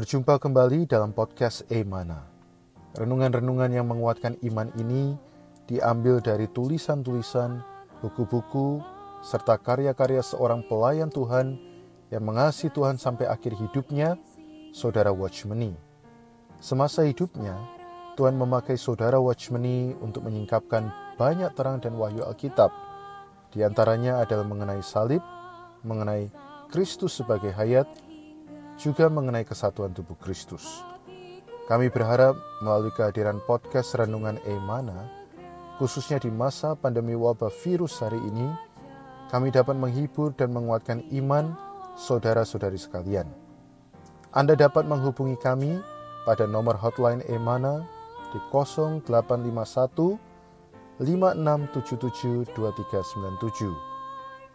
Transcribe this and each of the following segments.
Berjumpa kembali dalam podcast Emana. Renungan-renungan yang menguatkan iman ini diambil dari tulisan-tulisan, buku-buku, serta karya-karya seorang pelayan Tuhan yang mengasihi Tuhan sampai akhir hidupnya, Saudara Watchmeni. Semasa hidupnya, Tuhan memakai Saudara Watchmeni untuk menyingkapkan banyak terang dan wahyu Alkitab. Di antaranya adalah mengenai salib, mengenai Kristus sebagai hayat, juga mengenai kesatuan tubuh Kristus. Kami berharap melalui kehadiran podcast Renungan Emana, khususnya di masa pandemi wabah virus hari ini, kami dapat menghibur dan menguatkan iman saudara-saudari sekalian. Anda dapat menghubungi kami pada nomor hotline Emana di 0851 5677 2397.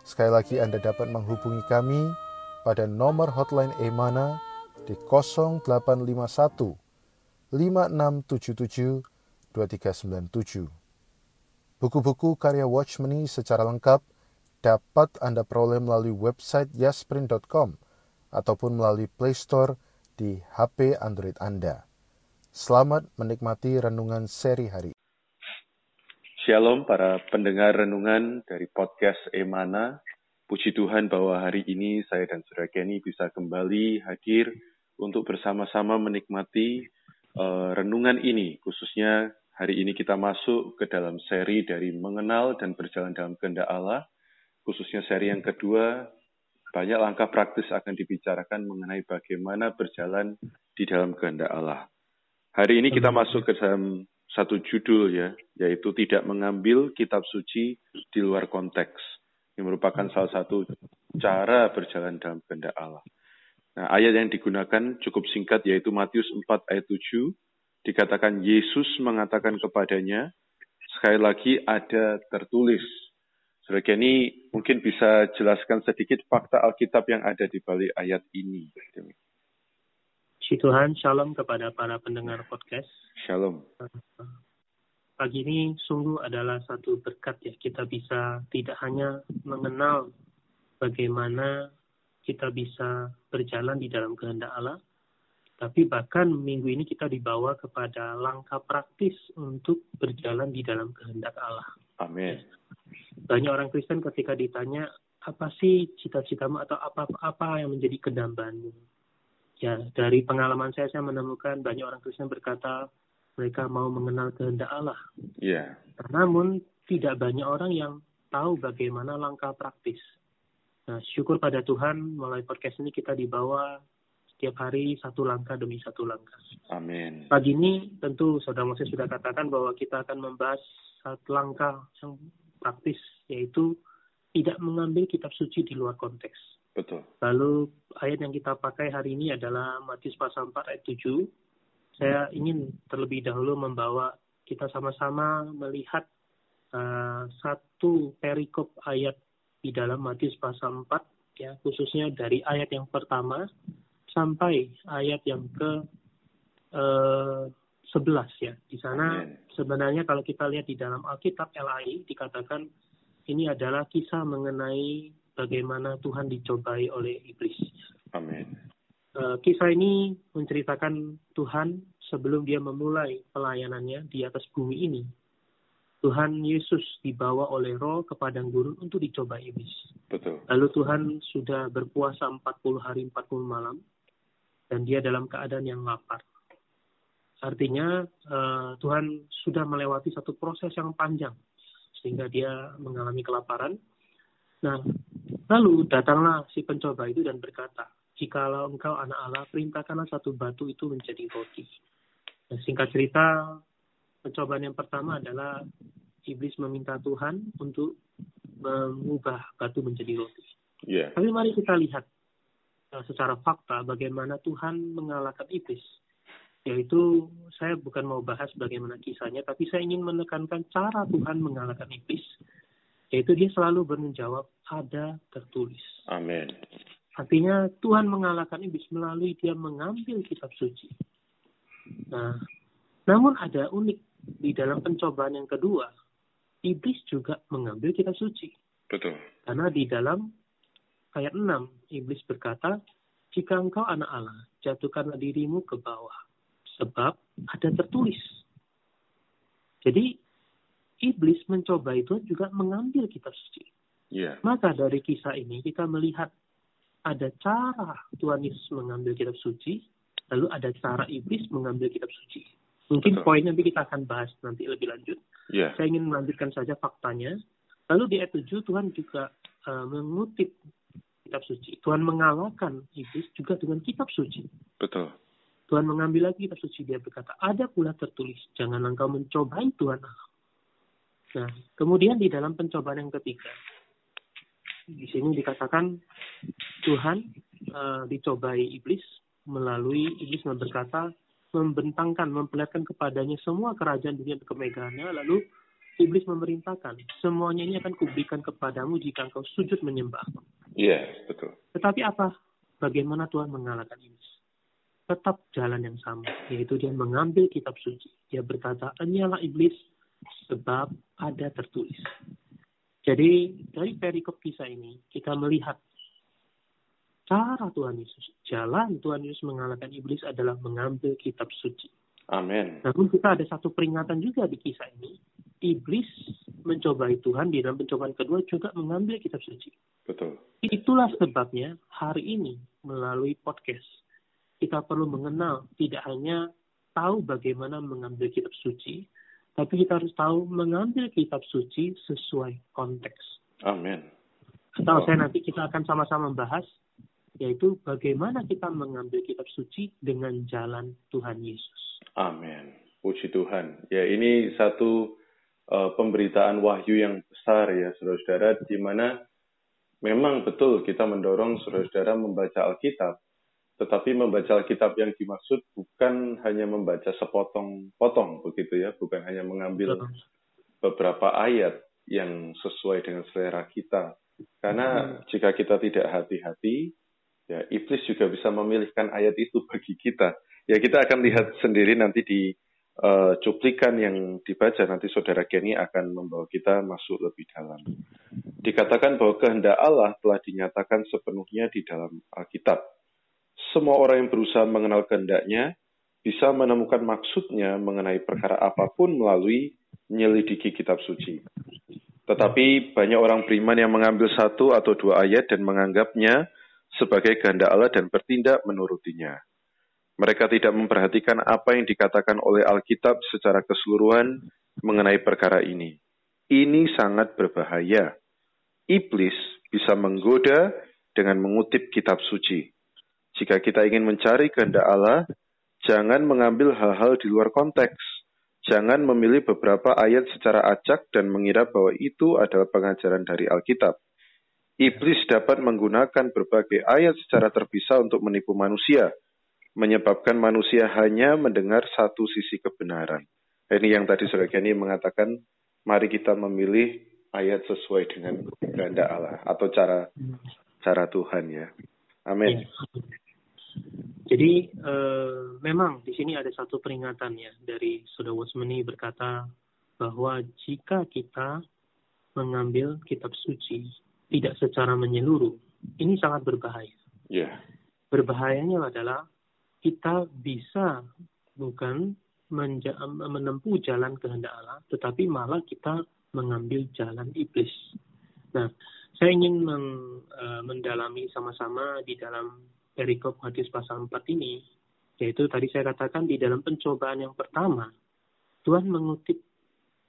Sekali lagi Anda dapat menghubungi kami pada nomor hotline Emana di 0851 5677 2397. Buku-buku karya Watchmeni secara lengkap dapat Anda peroleh melalui website yasprint.com ataupun melalui Play Store di HP Android Anda. Selamat menikmati renungan seri hari. Shalom para pendengar renungan dari podcast Emana Puji Tuhan bahwa hari ini saya dan Saudara Kenny bisa kembali hadir untuk bersama-sama menikmati uh, renungan ini. Khususnya hari ini kita masuk ke dalam seri dari mengenal dan berjalan dalam kehendak Allah. Khususnya seri yang kedua, banyak langkah praktis akan dibicarakan mengenai bagaimana berjalan di dalam kehendak Allah. Hari ini kita masuk ke dalam satu judul ya, yaitu tidak mengambil kitab suci di luar konteks ini merupakan salah satu cara berjalan dalam kehendak Allah. Nah, ayat yang digunakan cukup singkat yaitu Matius 4 ayat 7 dikatakan Yesus mengatakan kepadanya sekali lagi ada tertulis. Saudara ini mungkin bisa jelaskan sedikit fakta Alkitab yang ada di balik ayat ini. Si Tuhan, shalom kepada para pendengar podcast. Shalom pagi ini sungguh adalah satu berkat ya kita bisa tidak hanya mengenal bagaimana kita bisa berjalan di dalam kehendak Allah, tapi bahkan minggu ini kita dibawa kepada langkah praktis untuk berjalan di dalam kehendak Allah. Amin. Banyak orang Kristen ketika ditanya apa sih cita-citamu atau apa apa yang menjadi kedambaanmu? Ya, dari pengalaman saya saya menemukan banyak orang Kristen berkata mereka mau mengenal kehendak Allah. Yeah. Namun tidak banyak orang yang tahu bagaimana langkah praktis. Nah, syukur pada Tuhan melalui podcast ini kita dibawa setiap hari satu langkah demi satu langkah. Amin. Pagi ini tentu Saudara Moses sudah katakan bahwa kita akan membahas satu langkah yang praktis yaitu tidak mengambil kitab suci di luar konteks. Betul. Lalu ayat yang kita pakai hari ini adalah Matius pasal 4 ayat 7 saya ingin terlebih dahulu membawa kita sama-sama melihat uh, satu perikop ayat di dalam Matius pasal 4 ya khususnya dari ayat yang pertama sampai ayat yang ke uh, 11 ya. Di sana sebenarnya kalau kita lihat di dalam Alkitab LAI dikatakan ini adalah kisah mengenai bagaimana Tuhan dicobai oleh iblis. Amin. Eh, kisah ini menceritakan Tuhan sebelum dia memulai pelayanannya di atas bumi ini. Tuhan Yesus dibawa oleh roh ke padang gurun untuk dicoba iblis. Betul. Lalu Tuhan sudah berpuasa 40 hari 40 malam dan dia dalam keadaan yang lapar. Artinya uh, Tuhan sudah melewati satu proses yang panjang sehingga dia mengalami kelaparan. Nah, lalu datanglah si pencoba itu dan berkata, jikalau engkau anak Allah, perintahkanlah satu batu itu menjadi roti. Nah, singkat cerita, pencobaan yang pertama adalah iblis meminta Tuhan untuk mengubah batu menjadi roti. Yeah. Tapi mari kita lihat uh, secara fakta bagaimana Tuhan mengalahkan iblis. Yaitu saya bukan mau bahas bagaimana kisahnya, tapi saya ingin menekankan cara Tuhan mengalahkan iblis. Yaitu dia selalu menjawab ada tertulis. Amin. Artinya Tuhan mengalahkan iblis melalui dia mengambil kitab suci. Nah, namun ada unik di dalam pencobaan yang kedua, iblis juga mengambil kitab suci. Betul. Karena di dalam ayat 6, iblis berkata, jika engkau anak Allah, jatuhkanlah dirimu ke bawah. Sebab ada tertulis. Jadi iblis mencoba itu juga mengambil kitab suci. Yeah. Maka dari kisah ini kita melihat ada cara Tuhan Yesus mengambil kitab suci, lalu ada cara iblis mengambil kitab suci. Mungkin Betul. poin nanti kita akan bahas nanti lebih lanjut. Yeah. Saya ingin melanjutkan saja faktanya. Lalu di ayat 7 Tuhan juga uh, mengutip kitab suci. Tuhan mengalahkan iblis juga dengan kitab suci. Betul. Tuhan mengambil lagi kitab suci. Dia berkata, ada pula tertulis, jangan engkau mencobai Tuhan. Nah, kemudian di dalam pencobaan yang ketiga, di sini dikatakan Tuhan uh, dicobai iblis melalui iblis berkata membentangkan, memperlihatkan kepadanya semua kerajaan dunia dan kemegahannya, lalu iblis memerintahkan, semuanya ini akan kuberikan kepadamu jika engkau sujud menyembah. Iya, yeah, betul. Tetapi apa? Bagaimana Tuhan mengalahkan iblis? Tetap jalan yang sama, yaitu dia mengambil kitab suci. Dia berkata, enyalah iblis, sebab ada tertulis. Jadi dari perikop kisah ini kita melihat cara Tuhan Yesus, jalan Tuhan Yesus mengalahkan iblis adalah mengambil kitab suci. Amin. Namun kita ada satu peringatan juga di kisah ini. Iblis mencobai Tuhan di dalam pencobaan kedua juga mengambil kitab suci. Betul. Itulah sebabnya hari ini melalui podcast kita perlu mengenal tidak hanya tahu bagaimana mengambil kitab suci, tapi kita harus tahu mengambil kitab suci sesuai konteks. Amin. Atau saya nanti kita akan sama-sama membahas yaitu bagaimana kita mengambil kitab suci dengan jalan Tuhan Yesus. Amin. Puji Tuhan. Ya ini satu uh, pemberitaan wahyu yang besar ya saudara-saudara di mana memang betul kita mendorong saudara-saudara membaca Alkitab tetapi membaca Alkitab yang dimaksud bukan hanya membaca sepotong-potong begitu ya, bukan hanya mengambil beberapa ayat yang sesuai dengan selera kita. Karena jika kita tidak hati-hati, ya iblis juga bisa memilihkan ayat itu bagi kita. Ya kita akan lihat sendiri nanti di uh, cuplikan yang dibaca nanti saudara Kenny akan membawa kita masuk lebih dalam. Dikatakan bahwa kehendak Allah telah dinyatakan sepenuhnya di dalam Alkitab semua orang yang berusaha mengenal kehendaknya bisa menemukan maksudnya mengenai perkara apa pun melalui menyelidiki kitab suci. Tetapi banyak orang beriman yang mengambil satu atau dua ayat dan menganggapnya sebagai kehendak Allah dan bertindak menurutinya. Mereka tidak memperhatikan apa yang dikatakan oleh Alkitab secara keseluruhan mengenai perkara ini. Ini sangat berbahaya. Iblis bisa menggoda dengan mengutip kitab suci jika kita ingin mencari kehendak Allah, jangan mengambil hal-hal di luar konteks. Jangan memilih beberapa ayat secara acak dan mengira bahwa itu adalah pengajaran dari Alkitab. Iblis dapat menggunakan berbagai ayat secara terpisah untuk menipu manusia, menyebabkan manusia hanya mendengar satu sisi kebenaran. Ini yang tadi Saudara Kenny mengatakan, mari kita memilih ayat sesuai dengan kehendak Allah atau cara cara Tuhan ya. Amin. Jadi eh, memang di sini ada satu peringatan ya dari Saudara Wasmani berkata bahwa jika kita mengambil kitab suci tidak secara menyeluruh, ini sangat berbahaya. Yeah. Berbahayanya adalah kita bisa bukan menempuh jalan kehendak Allah, tetapi malah kita mengambil jalan iblis. Nah, saya ingin uh, mendalami sama-sama di dalam perikop hadis pasal 4 ini, yaitu tadi saya katakan di dalam pencobaan yang pertama, Tuhan mengutip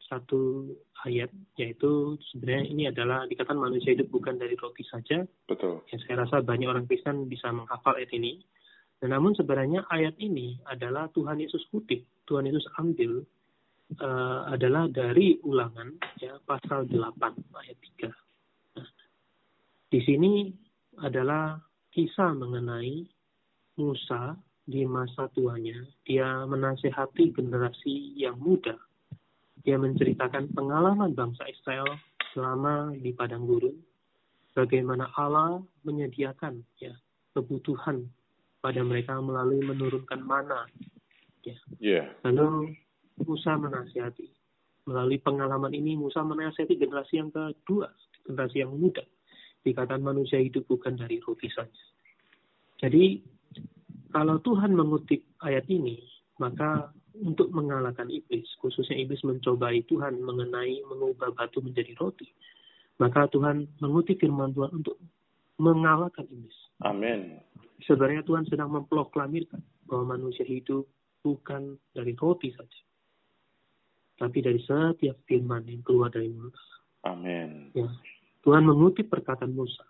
satu ayat, yaitu sebenarnya ini adalah dikatakan manusia hidup bukan dari roti saja. Betul. Ya, saya rasa banyak orang Kristen bisa menghafal ayat ini. Dan namun sebenarnya ayat ini adalah Tuhan Yesus kutip, Tuhan Yesus ambil uh, adalah dari ulangan ya pasal 8 ayat 3. Nah, di sini adalah kisah mengenai Musa di masa tuanya. Dia menasehati generasi yang muda. Dia menceritakan pengalaman bangsa Israel selama di padang gurun. Bagaimana Allah menyediakan ya kebutuhan pada mereka melalui menurunkan mana. Ya. Yeah. Lalu Musa menasihati. Melalui pengalaman ini Musa menasihati generasi yang kedua, generasi yang muda dikatakan manusia hidup bukan dari roti saja. Jadi kalau Tuhan mengutip ayat ini, maka untuk mengalahkan iblis, khususnya iblis mencobai Tuhan mengenai mengubah batu menjadi roti, maka Tuhan mengutip firman Tuhan untuk mengalahkan iblis. Amin. Sebenarnya Tuhan sedang memproklamirkan bahwa manusia hidup bukan dari roti saja, tapi dari setiap firman yang keluar dari mulut. Amin. Ya. Tuhan mengutip perkataan Musa,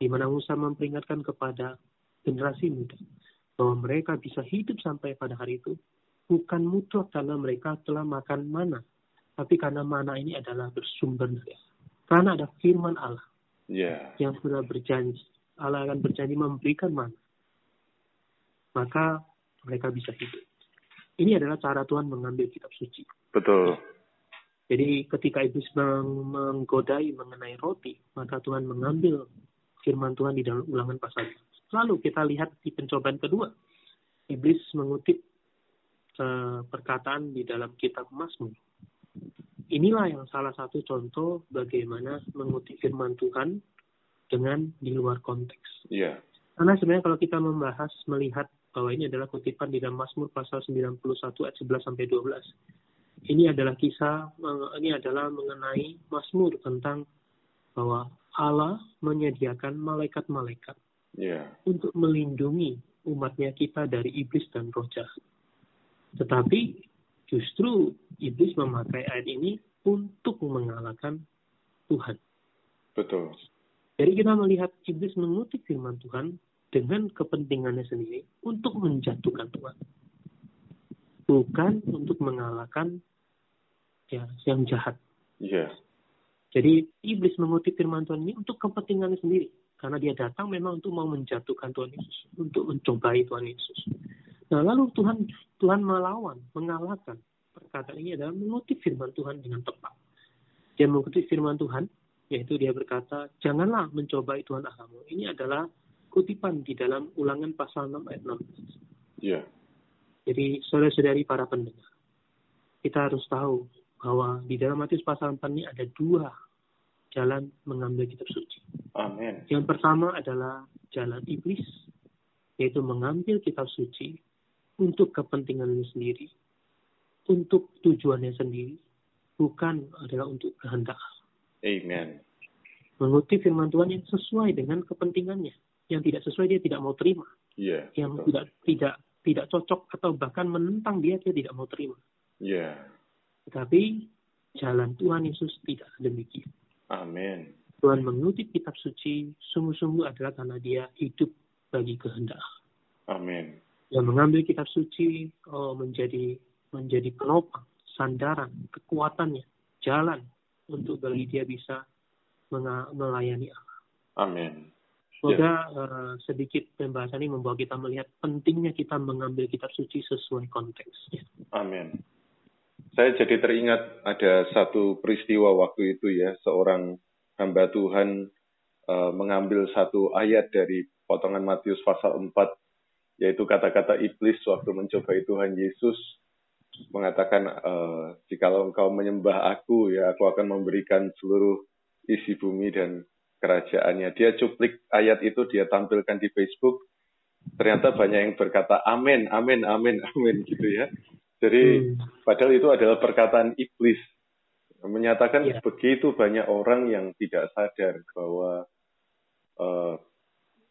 di mana Musa memperingatkan kepada generasi muda bahwa mereka bisa hidup sampai pada hari itu bukan mutlak karena mereka telah makan mana, tapi karena mana ini adalah bersumber dari Allah. Karena ada firman Allah Ya. yang sudah berjanji, Allah akan berjanji memberikan mana, maka mereka bisa hidup. Ini adalah cara Tuhan mengambil kitab suci. Betul. Jadi ketika iblis meng- menggodai mengenai roti, maka Tuhan mengambil firman Tuhan di dalam ulangan pasal. Lalu kita lihat di pencobaan kedua, iblis mengutip eh, perkataan di dalam kitab Mazmur. Inilah yang salah satu contoh bagaimana mengutip firman Tuhan dengan di luar konteks. Ya. Karena sebenarnya kalau kita membahas melihat bahwa ini adalah kutipan di dalam Mazmur pasal 91 ayat 11 sampai 12. Ini adalah kisah ini adalah mengenai Mazmur tentang bahwa Allah menyediakan malaikat-malaikat Ya. untuk melindungi umatnya kita dari iblis dan roh jahat. Tetapi justru iblis memakai ayat ini untuk mengalahkan Tuhan. Betul. Jadi kita melihat iblis mengutip firman Tuhan dengan kepentingannya sendiri untuk menjatuhkan Tuhan. Bukan untuk mengalahkan ya yang jahat. Ya. Jadi iblis mengutip firman Tuhan ini untuk kepentingannya sendiri. Karena dia datang memang untuk mau menjatuhkan Tuhan Yesus. Untuk mencobai Tuhan Yesus. Nah lalu Tuhan Tuhan melawan, mengalahkan. Perkataan ini adalah mengutip firman Tuhan dengan tepat. Dia mengutip firman Tuhan, yaitu dia berkata, janganlah mencobai Tuhan Allahmu. Ini adalah kutipan di dalam ulangan pasal 6 ayat 16. Ya. Jadi saudara-saudari para pendengar, kita harus tahu bahwa di dalam Matius pasal 4 ini ada dua jalan mengambil kitab suci. Amin. Yang pertama adalah jalan iblis, yaitu mengambil kitab suci untuk kepentingannya sendiri, untuk tujuannya sendiri, bukan adalah untuk kehendak. Allah. Amen. Mengutip firman Tuhan yang sesuai dengan kepentingannya. Yang tidak sesuai dia tidak mau terima. Ya. Yang betul. tidak tidak tidak cocok atau bahkan menentang dia dia tidak mau terima. Ya. Tetapi jalan Tuhan Yesus tidak demikian. Amin. Tuhan mengutip kitab suci sungguh-sungguh adalah karena dia hidup bagi kehendak. Amin. Yang mengambil kitab suci oh, menjadi menjadi penopang, sandaran, kekuatannya, jalan untuk bagi dia bisa melayani Allah. Amin. Semoga eh, sedikit pembahasan ini membawa kita melihat pentingnya kita mengambil kitab suci sesuai konteksnya. Amin. Saya jadi teringat ada satu peristiwa waktu itu ya, seorang hamba Tuhan eh, mengambil satu ayat dari potongan Matius pasal 4, yaitu kata-kata iblis waktu mencobai Tuhan Yesus mengatakan, eh, jikalau engkau menyembah aku, ya aku akan memberikan seluruh isi bumi dan kerajaannya. Dia cuplik ayat itu, dia tampilkan di Facebook, ternyata banyak yang berkata amin, amin, amin, amin gitu ya. Jadi Hmm. padahal itu adalah perkataan iblis. Menyatakan Iya. begitu banyak orang yang tidak sadar bahwa eh,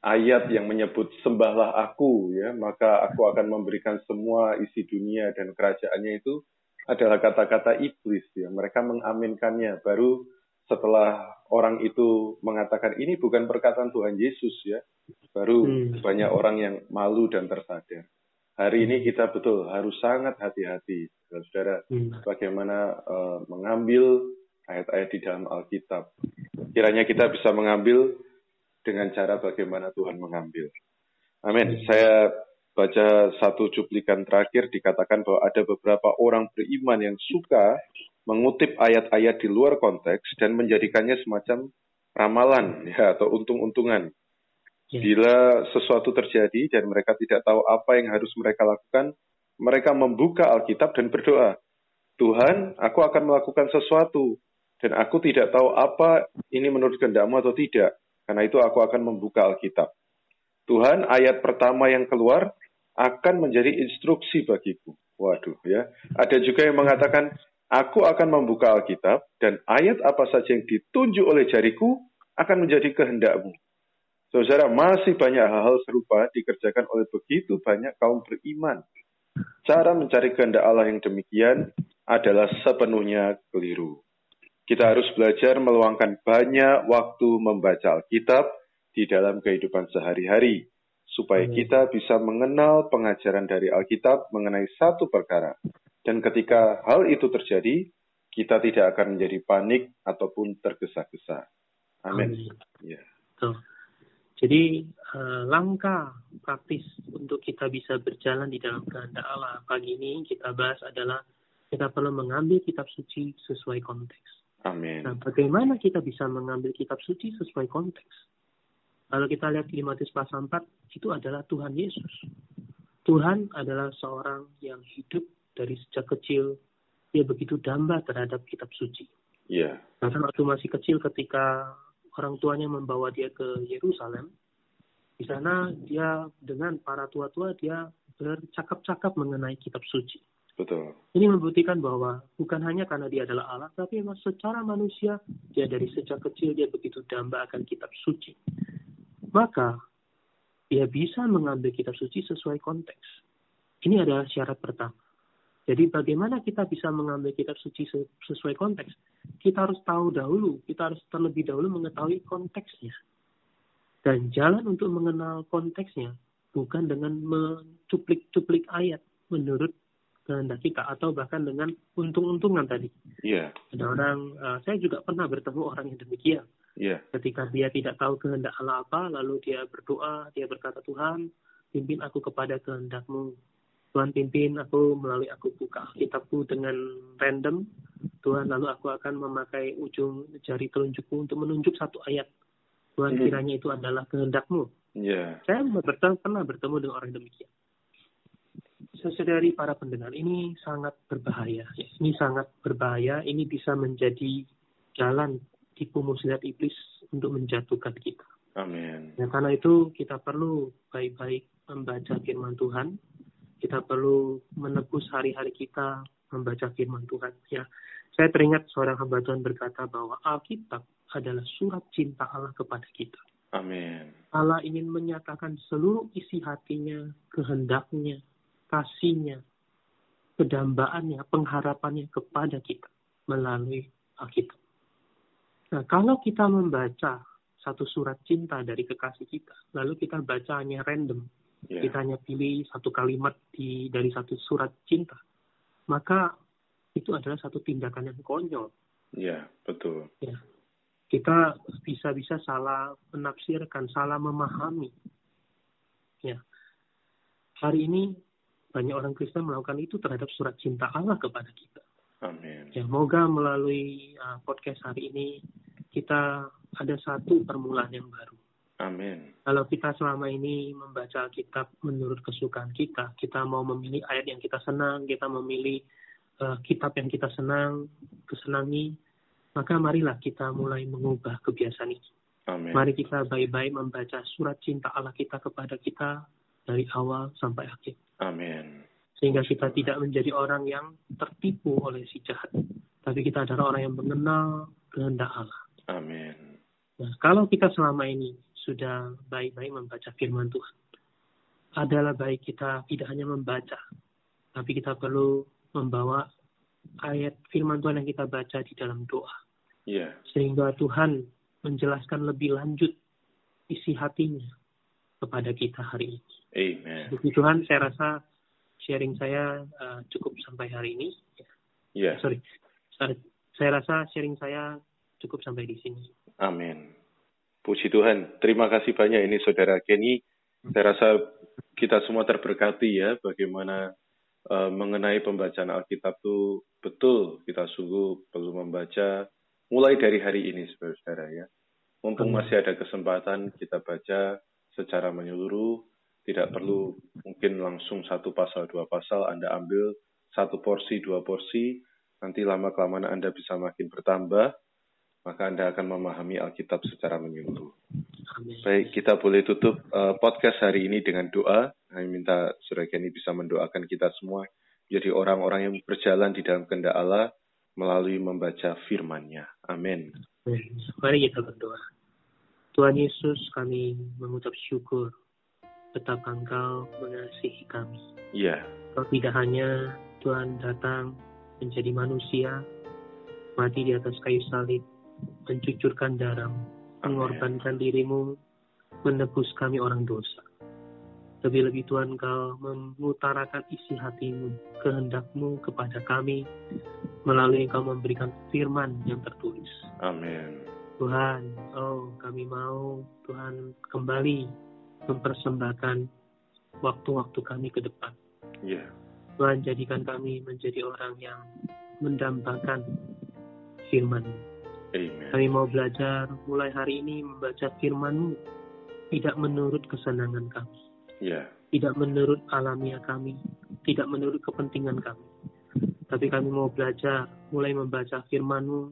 ayat yang menyebut sembahlah aku ya, maka aku akan memberikan semua isi dunia dan kerajaannya itu adalah kata-kata iblis ya. Mereka mengaminkannya baru setelah orang itu mengatakan ini bukan perkataan Tuhan Yesus ya, baru Hmm. banyak orang yang malu dan tersadar. Hari ini kita betul harus sangat hati-hati, saudara, Hmm. bagaimana eh, mengambil ayat-ayat di dalam Alkitab. Kiranya kita bisa mengambil dengan cara bagaimana Tuhan mengambil. Amin. Saya baca satu cuplikan terakhir dikatakan bahwa ada beberapa orang beriman yang suka mengutip ayat-ayat di luar konteks dan menjadikannya semacam ramalan ya atau untung-untungan. Ya. Bila sesuatu terjadi dan mereka tidak tahu apa yang harus mereka lakukan, mereka membuka Alkitab dan berdoa, Tuhan, aku akan melakukan sesuatu dan aku tidak tahu apa ini menurut kehendakmu atau tidak. Karena itu aku akan membuka Alkitab. Tuhan, ayat pertama yang keluar, akan menjadi instruksi bagiku. Waduh ya. Ada juga yang mengatakan, aku akan membuka Alkitab dan ayat apa saja yang ditunjuk oleh jariku akan menjadi kehendakmu. Saudara, masih banyak hal-hal serupa dikerjakan oleh begitu banyak kaum beriman. Cara mencari kehendak Allah yang demikian adalah sepenuhnya keliru. Kita harus belajar meluangkan banyak waktu membaca Alkitab di dalam kehidupan sehari-hari, supaya kita bisa mengenal pengajaran dari Alkitab mengenai satu perkara. Dan ketika hal itu terjadi, kita tidak akan menjadi panik ataupun tergesa-gesa. Amin. Ya. Jadi uh, langkah praktis untuk kita bisa berjalan di dalam kehendak Allah pagi ini kita bahas adalah kita perlu mengambil kitab suci sesuai konteks. Amin. Nah, bagaimana kita bisa mengambil kitab suci sesuai konteks? Kalau kita lihat di Matius pasal 4, itu adalah Tuhan Yesus. Tuhan adalah seorang yang hidup dari sejak kecil. Dia begitu damba terhadap kitab suci. Iya. Yeah. Karena waktu masih kecil ketika orang tuanya membawa dia ke Yerusalem. Di sana dia dengan para tua-tua dia bercakap-cakap mengenai kitab suci. Betul. Ini membuktikan bahwa bukan hanya karena dia adalah Allah, tapi memang secara manusia dia dari sejak kecil dia begitu damba akan kitab suci. Maka dia bisa mengambil kitab suci sesuai konteks. Ini adalah syarat pertama. Jadi bagaimana kita bisa mengambil kitab suci sesuai konteks? Kita harus tahu dahulu, kita harus terlebih dahulu mengetahui konteksnya. Dan jalan untuk mengenal konteksnya bukan dengan mencuplik-cuplik ayat menurut kehendak kita atau bahkan dengan untung-untungan tadi. Iya. Yeah. Ada orang, uh, saya juga pernah bertemu orang yang demikian. Iya. Yeah. Ketika dia tidak tahu kehendak Allah apa, lalu dia berdoa, dia berkata Tuhan, pimpin aku kepada kehendakmu Tuhan pimpin aku melalui aku buka kitabku dengan random. Tuhan lalu aku akan memakai ujung jari telunjukku untuk menunjuk satu ayat. Tuhan hmm. kiranya itu adalah kehendakmu. Yeah. Saya bertemu, pernah bertemu dengan orang demikian. Sesedari para pendengar, ini sangat berbahaya. Ini sangat berbahaya. Ini bisa menjadi jalan tipu muslihat iblis untuk menjatuhkan kita. Amin. Ya, karena itu kita perlu baik-baik membaca firman Tuhan, kita perlu menebus hari-hari kita membaca firman Tuhan. Ya, saya teringat seorang hamba Tuhan berkata bahwa Alkitab adalah surat cinta Allah kepada kita. Amin. Allah ingin menyatakan seluruh isi hatinya, kehendaknya, kasihnya, kedambaannya, pengharapannya kepada kita melalui Alkitab. Nah, kalau kita membaca satu surat cinta dari kekasih kita, lalu kita bacanya random, yeah. kita hanya pilih satu kalimat di dari satu surat cinta, maka itu adalah satu tindakan yang konyol. Iya, yeah, betul. Ya. Kita bisa-bisa salah menafsirkan, salah memahami. Ya. Hari ini banyak orang Kristen melakukan itu terhadap surat cinta Allah kepada kita. Amin. Ya, moga melalui uh, podcast hari ini kita ada satu permulaan yang baru. Amin. Kalau kita selama ini membaca kitab menurut kesukaan kita, kita mau memilih ayat yang kita senang, kita memilih uh, kitab yang kita senang, kesenangi, maka marilah kita mulai mengubah kebiasaan ini. Amin. Mari kita baik-baik membaca surat cinta Allah kita kepada kita dari awal sampai akhir. Amin. Sehingga kita tidak menjadi orang yang tertipu oleh si jahat. Tapi kita adalah orang yang mengenal kehendak Allah. Amin. Nah, kalau kita selama ini sudah baik-baik membaca firman Tuhan. Adalah baik kita tidak hanya membaca, tapi kita perlu membawa ayat firman Tuhan yang kita baca di dalam doa. Yeah. Sehingga Tuhan menjelaskan lebih lanjut isi hatinya kepada kita hari ini. Amen. Puji Tuhan, saya rasa sharing saya uh, cukup sampai hari ini. Yeah. Sorry, saya rasa sharing saya cukup sampai di sini. Amin. Puji Tuhan. Terima kasih banyak ini Saudara Kenny. Saya rasa kita semua terberkati ya bagaimana uh, mengenai pembacaan Alkitab itu betul kita sungguh perlu membaca mulai dari hari ini Saudara ya. Mumpung masih ada kesempatan kita baca secara menyeluruh, tidak perlu mungkin langsung satu pasal dua pasal Anda ambil satu porsi dua porsi, nanti lama kelamaan Anda bisa makin bertambah maka Anda akan memahami Alkitab secara menyeluruh. Baik, kita boleh tutup uh, podcast hari ini dengan doa. Kami minta Saudara Kenny bisa mendoakan kita semua jadi orang-orang yang berjalan di dalam kehendak Allah melalui membaca firman-Nya. Amin. Mari kita berdoa. Tuhan Yesus, kami mengucap syukur betapa Engkau mengasihi kami. Iya. Kau tidak hanya Tuhan datang menjadi manusia, mati di atas kayu salib, mencucurkan darah, mengorbankan dirimu, menebus kami orang dosa. Lebih-lebih Tuhan kau mengutarakan isi hatimu, kehendakmu kepada kami, melalui engkau memberikan firman yang tertulis. Amin. Tuhan, oh kami mau Tuhan kembali mempersembahkan waktu-waktu kami ke depan. Iya. Tuhan jadikan kami menjadi orang yang mendambakan firman Amen. Kami mau belajar mulai hari ini membaca firman tidak menurut kesenangan kami, Iya. tidak menurut alamiah kami, tidak menurut kepentingan kami. Tapi kami mau belajar mulai membaca firman-Mu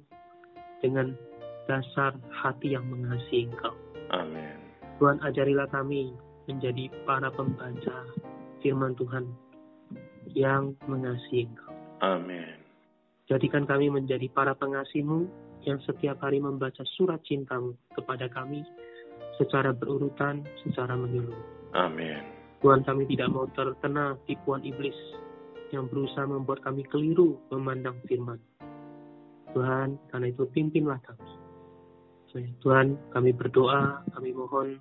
dengan dasar hati yang mengasihi Engkau. Amin. Tuhan ajarilah kami menjadi para pembaca firman Tuhan yang mengasihi Engkau. Amin. Jadikan kami menjadi para pengasih-Mu yang setiap hari membaca surat cintamu kepada kami secara berurutan, secara menyeluruh. Amin. Tuhan kami tidak mau terkena tipuan iblis yang berusaha membuat kami keliru memandang firman. Tuhan, karena itu pimpinlah kami. Tuhan, kami berdoa, kami mohon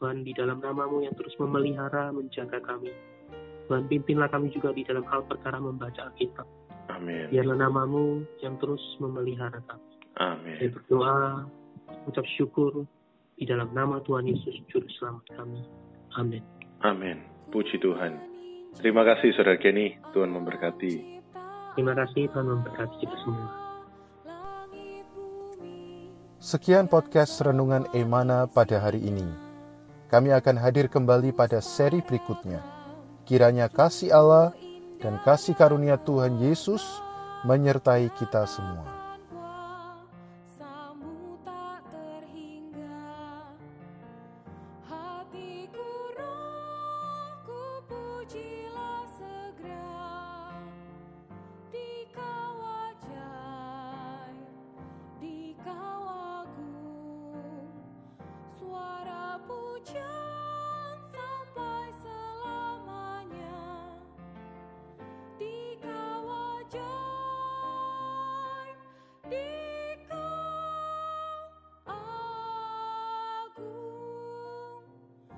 Tuhan di dalam namamu yang terus memelihara, menjaga kami. Tuhan, pimpinlah kami juga di dalam hal perkara membaca Alkitab. Amin. Biarlah namamu yang terus memelihara kami. Amin. Saya berdoa, ucap syukur di dalam nama Tuhan Yesus Juru Selamat kami. Amin. Amin. Puji Tuhan. Terima kasih Saudara Kenny. Tuhan memberkati. Terima kasih Tuhan memberkati kita semua. Sekian podcast Renungan Emana pada hari ini. Kami akan hadir kembali pada seri berikutnya. Kiranya kasih Allah dan kasih karunia Tuhan Yesus menyertai kita semua.